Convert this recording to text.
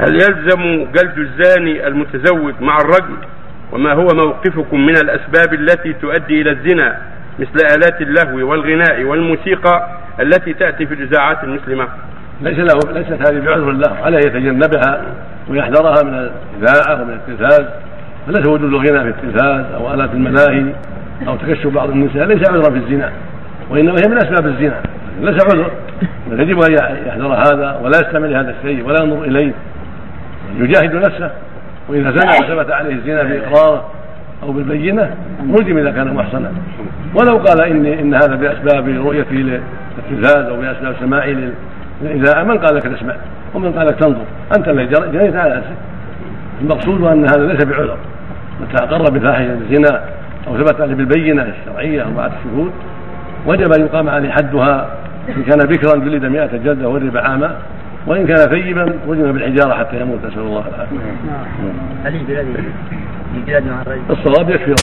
هل يلزم جلد الزاني المتزوج مع الرجل؟ وما هو موقفكم من الأسباب التي تؤدي إلى الزنا مثل آلات اللهو والغناء والموسيقى التي تأتي في الإذاعات المسلمة؟ ليس له ليست هذه بعذر له عليه يتجنبها ويحذرها من الإذاعة ومن التلفاز فليس وجود الغنى في التلفاز أو آلات الملاهي أو تكشف بعض النساء ليس عذرا في الزنا وإنما هي من أسباب الزنا. ليس عذر يجب أن يحذر هذا ولا يستمع لهذا الشيء ولا ينظر إليه. يجاهد نفسه. وإذا زنى وثبت عليه الزنا بإقراره أو بالبينة رجم إذا كان محصنا. ولو قال إن إن هذا بأسباب رؤيته للتلفاز أو بأسباب سماعه للإذاعة من قال لك تسمع؟ ومن قال لك تنظر. أنت الذي جنيت على نفسك. المقصود أن هذا ليس بعذر. متى أقر بفاحشة الزنا أو ثبت عليه بالبينة الشرعية أو بعد الشهود وجب أن يقام عليه حدها إن كان بكرا جلد مئة جلدة ورب عاما وإن كان ثيبا رجم بالحجارة حتى يموت نسأل الله العافية. نعم. في بلاد الصواب يكفي